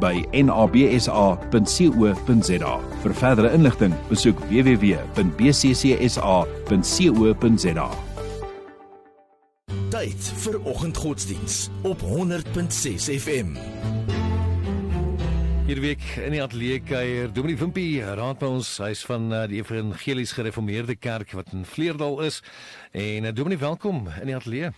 by nabsa.co.za. Vir verdere inligting, besoek www.bccsa.co.za. Tyd vir oggendgodsdiens op 100.6 FM. Hierdie week in die ateljee kuier Dominee Wimpie raad by ons huis van uh, die Evangelies Gereformeerde Kerk wat in Vleerdal is. En uh, Dominee, welkom in die ateljee.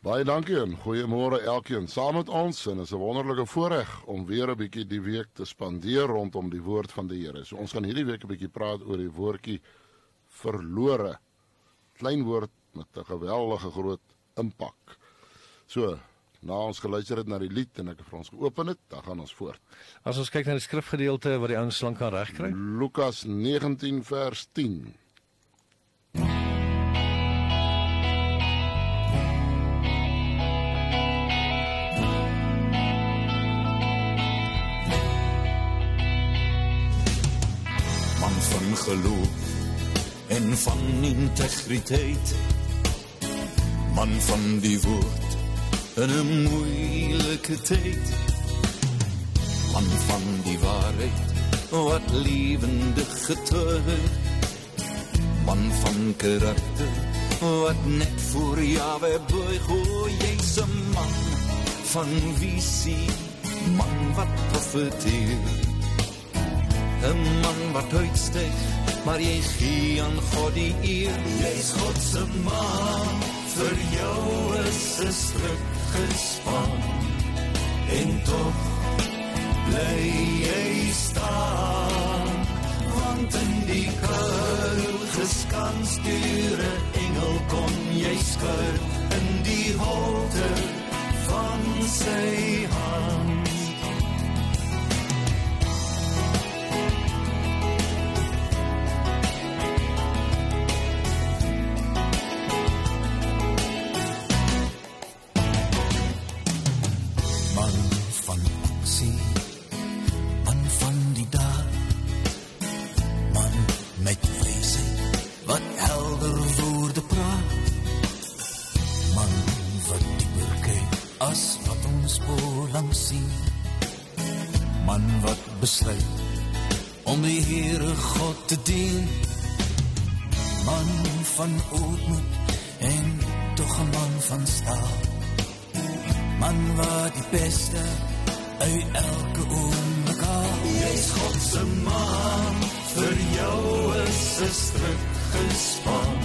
Baie dankie en goeiemôre elkeen saam met ons en is 'n wonderlike voorreg om weer 'n bietjie die week te spandeer rondom die woord van die Here. So ons gaan hierdie week 'n bietjie praat oor die woordjie verlore. Klein woord met 'n geweldige groot impak. So, na ons geluister het na die lied en ek het vir ons geopen het, dan gaan ons voort. As ons kyk na die skrifgedeelte wat die ouens lank kan regkry. Lukas 19 vers 10. Van geloof en van integriteit. Man van die woord in 'n moeilike tyd man van die waarheid wat lewendig getuig. Man van karakter wat net voor Jawe buig. O jy's 'n man van visie. Man wat profeteer 'n man wat uitsteek, maar jy gee aan God die eer. Jy's God se man, vir jou is 'n stryk gespan. En tog bly jy staan, want in die kuil geskans deur 'n engel kom jy skuil in die holte van sy hand. Here God te dien. Man van ootmoed en tog 'n man van staal. Man wat die beste uit elke oomblik haal. Jy's God se man, vir jou is 'n stryk gespan.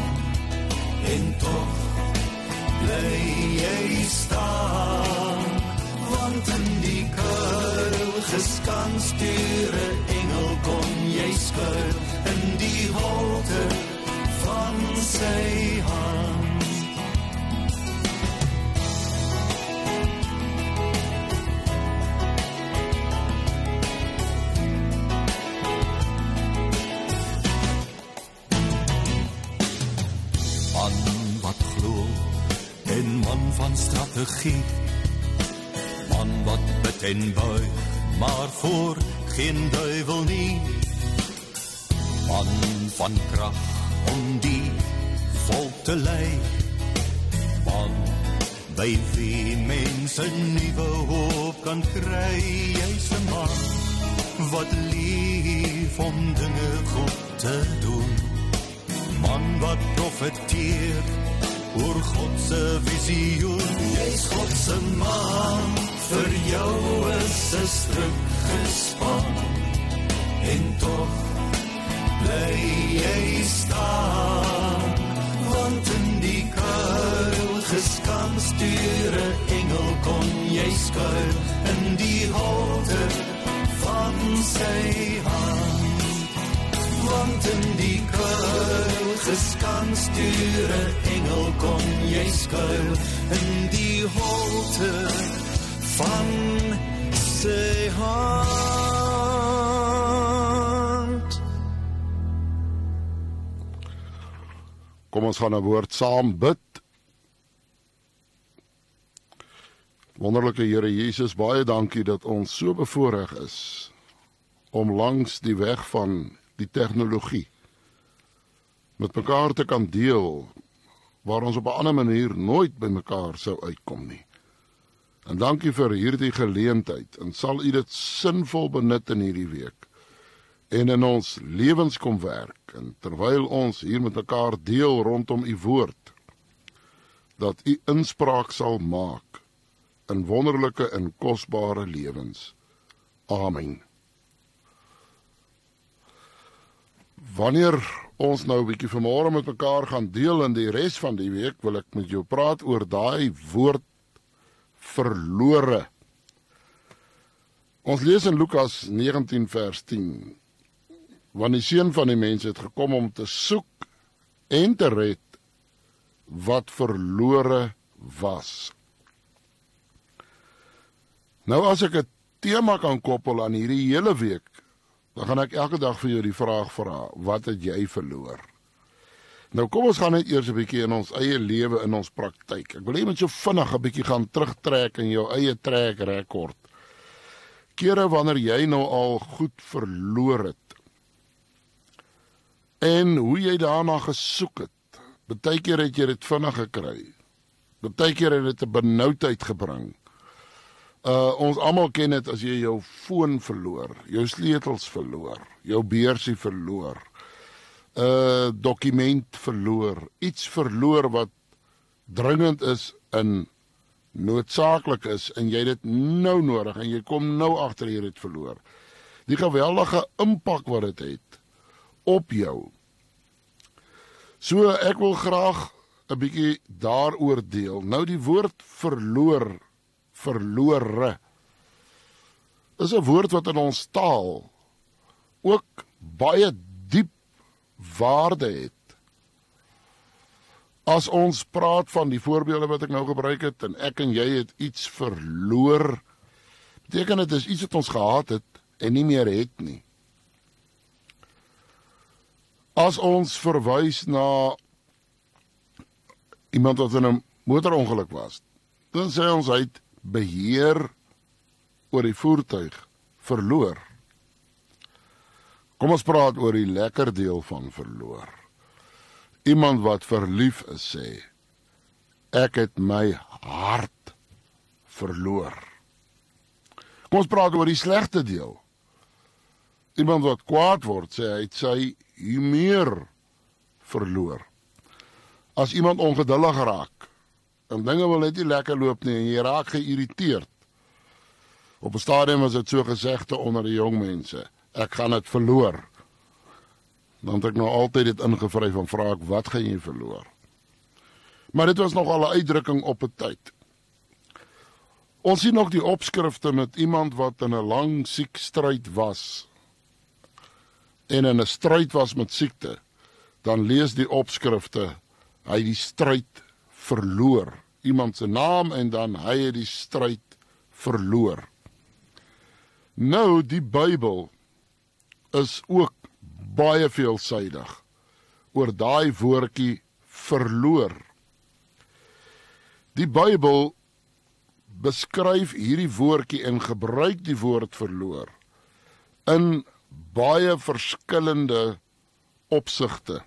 En tog bly jy staan, want in die kuil geskans deur 'n engel kom jy skuil in die holte van sy hand. Man wat glo en man van strategie man wat bid en buig maar voor geen duivel nie. Man van krag om die volk te lei. Man by wie mense nuwe hoop kan kry. Jy's 'n man wat lief om dinge goed te doen. Man wat profeteer oor God se visioen. Jy's God se man vir jou is 'n stryk gespan en tog bly jy staan. Want in die kuil geskans deur 'n engel kon jy skuil in die holte van sy hand. Want in die kuil geskans deur 'n engel kon jy skuil in die holte van sy hand. Kom ons gaan nou 'n woord saam bid. Wonderlike Here Jesus, baie dankie dat ons so bevoorreg is om langs die weg van die tegnologie met mekaar te kan deel waar ons op 'n ander manier nooit by mekaar sou uitkom nie. En dankie vir hierdie geleentheid en sal u dit sinvol benut in hierdie week en in ons lewens kom werk en terwyl ons hier met mekaar deel rondom u woord dat u inspraak sal maak in wonderlike en kosbare lewens. Amen. Wanneer ons nou 'n bietjie vanmôre met mekaar gaan deel in die res van die week, wil ek met jou praat oor daai woord verlore. Ons lees in Lukas 19 vers 10. Want die seun van die mens het gekom om te soek en te red wat verlore was. Nou as ek 'n tema kan koppel aan hierdie hele week, dan gaan ek elke dag vir jou die vraag vra: Wat het jy verloor? Nou kom ons gaan net eers 'n bietjie in ons eie lewe in ons praktyk. Ek wil net so vinnig 'n bietjie gaan terugtrek in jou eie trek rekord. Kere wanneer jy nou al goed verloor het. En hoe jy daarna gesoek het. Partykeer het jy dit vinnig gekry. Partykeer het dit 'n benoudheid gebring. Uh ons almal ken dit as jy jou foon verloor, jou sleutels verloor, jou beursie verloor. 'n dokument verloor, iets verloor wat dringend is in noodsaaklik is en jy dit nou nodig en jy kom nou agter jy het verloor. Die geweldige impak wat dit het op jou. So ek wil graag 'n bietjie daaroor deel. Nou die woord verloor verlore is 'n woord wat in ons taal ook baie waarde het. As ons praat van die voorbeelde wat ek nou gebruik het en ek en jy het iets verloor, beteken dit is iets wat ons gehad het en nie meer het nie. As ons verwys na iemand wat in 'n motorongeluk was, dan sê ons hy het beheer oor die voertuig verloor. Kom ons praat oor die lekker deel van verloor. Iemand wat verlief is sê ek het my hart verloor. Kom ons praat oor die slegte deel. Iemand wat kwaad word sê hy het sy humeur verloor. As iemand ongeduldig raak, en dinge wil net nie lekker loop nie en jy raak geïrriteerd. Op 'n stadium was dit so gesegde onder die jong mense, ek gaan dit verloor. Dan het ek nou altyd dit ingevry van vra ek wat gaan jy verloor? Maar dit was nog al 'n uitdrukking op 'n tyd. Ons sien nog die opskrifte met iemand wat in 'n lang siek stryd was en in 'n stryd was met siekte. Dan lees die opskrifte hy die stryd verloor. Iemand se naam en dan hy het die stryd verloor. Nou die Bybel is ook baie veelsidig oor daai woordjie verloor. Die Bybel beskryf hierdie woordjie en gebruik die woord verloor in baie verskillende opsigte.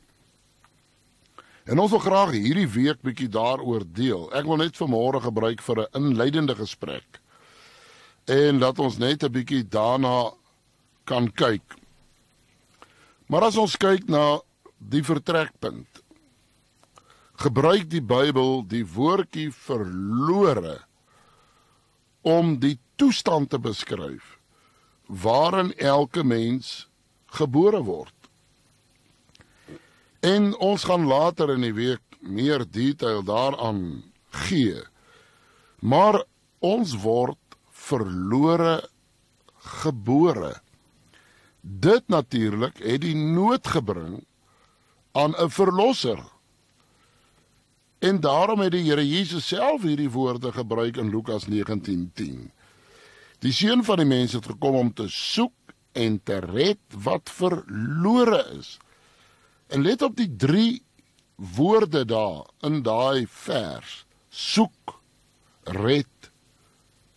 En ons wil graag hierdie week bietjie daaroor deel. Ek wil net vanmôre gebruik vir 'n inleidende gesprek. En laat ons net 'n bietjie daarna kan kyk. Maar as ons kyk na die vertrekpunt, gebruik die Bybel die woordjie verlore om die toestand te beskryf waarin elke mens gebore word. En ons gaan later in die week meer detail daaraan gee. Maar ons word verlore gebore. Dit natuurlik het die nood gebring aan 'n verlosser. En daarom het die Here Jesus self hierdie woorde gebruik in Lukas 19:10. Die seun van die mens het gekom om te soek en te red wat verlore is. En let op die drie woorde daar in daai vers. Soek, red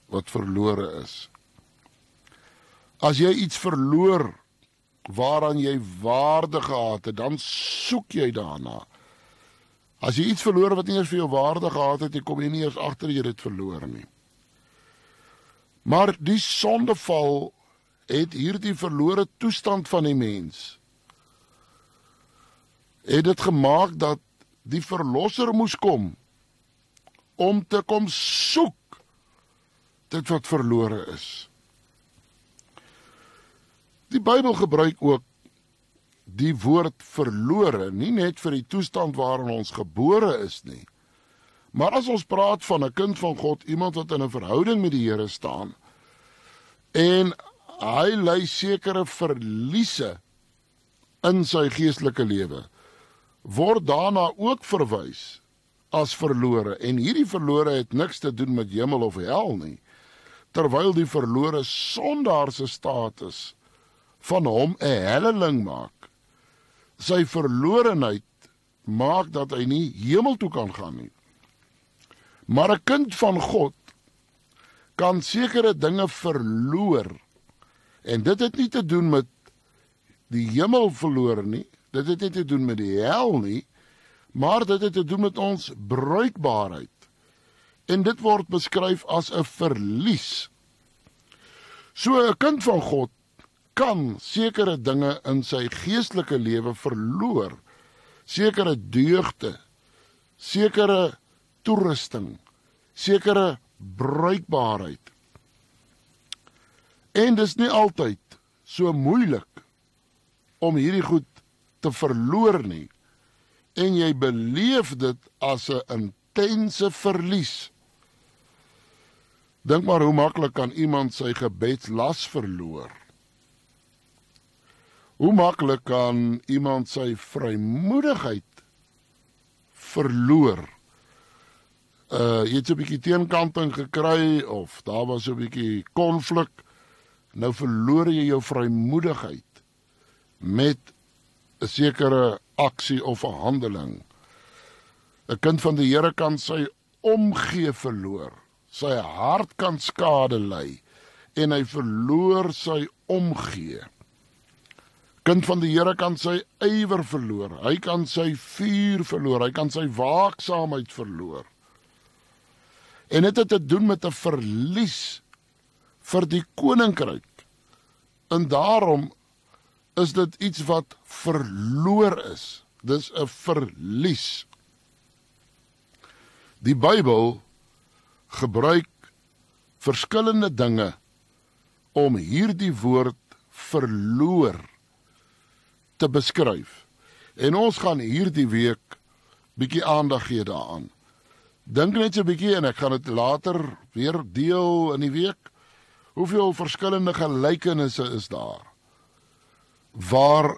wat verlore is. As jy iets verloor waaraan jy waarde gehad het, dan soek jy daarna. As jy iets verloor wat nie eens vir jou waarde gehad het, jy kom jy nie eens agter jy dit verloor nie. Maar die sondeval het hierdie verlore toestand van die mens het dit gemaak dat die verlosser moes kom om te kom soek dit wat verlore is. Die Bybel gebruik ook die woord verlore nie net vir die toestand waarin ons gebore is nie. Maar as ons praat van 'n kind van God, iemand wat in 'n verhouding met die Here staan en hy ly sekere verliese in sy geestelike lewe, word daarna ook verwys as verlore en hierdie verlore het niks te doen met hemel of hel nie terwyl die verlore sondaar se status van hom 'n helling maak. Sy verlorenheid maak dat hy nie hemel toe kan gaan nie. Maar 'n kind van God kan sekere dinge verloor. En dit het nie te doen met die hemel verloor nie. Dit het nie te doen met die hel nie, maar dit het te doen met ons bruikbaarheid. En dit word beskryf as 'n verlies. So 'n kind van God kan sekere dinge in sy geestelike lewe verloor. Sekere deugde, sekere toerusting, sekere bruikbaarheid. En dis nie altyd so moeilik om hierdie goed te verloor nie en jy beleef dit as 'n intense verlies. Dink maar hoe maklik kan iemand sy gebedslas verloor? Hoe maklik kan iemand sy vrymoedigheid verloor? Uh jy het so 'n bietjie teenkanting gekry of daar was so 'n bietjie konflik. Nou verloor jy jou vrymoedigheid met 'n sekere aksie of 'n handeling. 'n Kind van die Here kan sy omgee verloor. Sy hart kan skade ly en hy verloor sy omgee. Kind van die Here kan sy ywer verloor. Hy kan sy vuur verloor. Hy kan sy waaksaamheid verloor. En dit het te doen met 'n verlies vir die koninkryk. En daarom is dit iets wat verloor is. Dis 'n verlies. Die Bybel gebruik verskillende dinge om hierdie woord verloor te beskryf. En ons gaan hierdie week bietjie aandag gee daaraan. Dink net so 'n bietjie en ek gaan dit later weer deel in die week. Hoeveel verskillende gelykenisse is daar? waar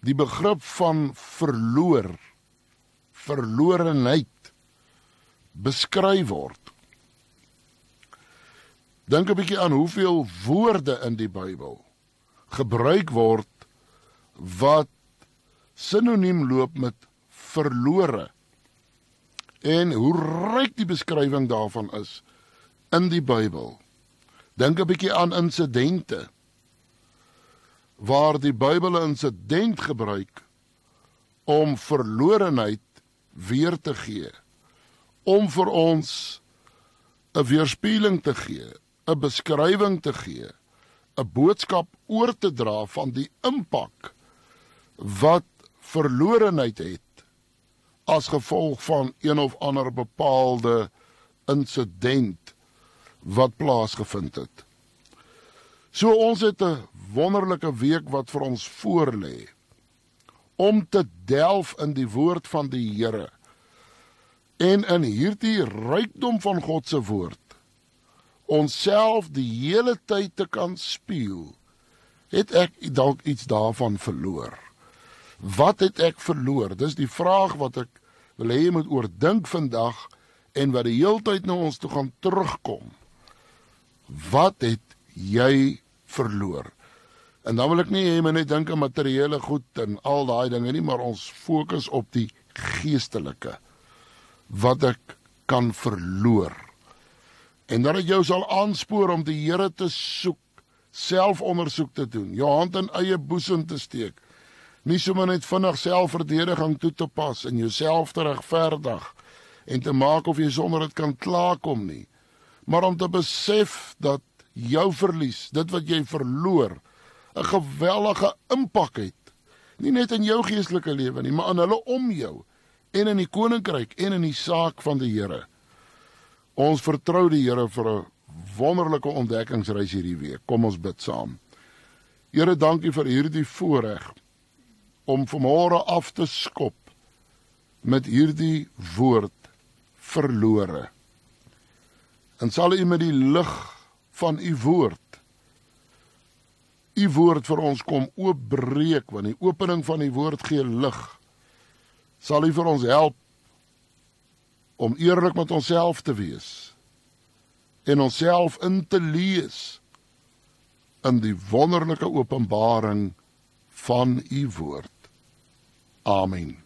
die begrip van verloor verlorenheid beskryf word. Dink 'n bietjie aan hoeveel woorde in die Bybel gebruik word wat sinoniem loop met verlore. En hoe ryk die beskrywing daarvan is in die Bybel. Dink 'n bietjie aan insidente waar die Bybel 'n insident gebruik om verlorenheid weer te gee om vir ons 'n weerspieëling te gee, 'n beskrywing te gee, 'n boodskap oor te dra van die impak wat verlorenheid het as gevolg van een of ander bepaalde insident wat plaasgevind het. So ons het 'n wonderlike week wat vir ons voorlê om te delf in die woord van die Here en in hierdie rykdom van God se woord onsself die hele tyd te kan spieël het ek dalk iets daarvan verloor wat het ek verloor dis die vraag wat ek wil hê jy moet oordink vandag en wat die heeltyd na ons toe gaan terugkom wat het jy verloor En dan wil ek nie hê mense net dink aan materiële goed en al daai dinge nie, maar ons fokus op die geestelike wat ek kan verloor. En dat dit jou sal aanspoor om die Here te soek, selfondersoek te doen, jou hand in eie boesem te steek. Nie sommer net vinnig selfverdediging toe te pas en jouself te regverdig en te maak of jy sonder dit kan klaarkom nie, maar om te besef dat jou verlies, dit wat jy verloor, 'n geweldige impak het nie net in jou geestelike lewe nie, maar in hulle om jou en in die koninkryk en in die saak van die Here. Ons vertrou die Here vir 'n wonderlike ontdekkingsreis hierdie week. Kom ons bid saam. Here, dankie vir hierdie voorreg om vanmôre af te skop met hierdie woord verlore. En sal U met die lig van U woord U woord vir ons kom oopbreek want die opening van die woord gee lig. Sal U vir ons help om eerlik met onsself te wees en onsself in te lees in die wonderlike openbaring van U woord. Amen.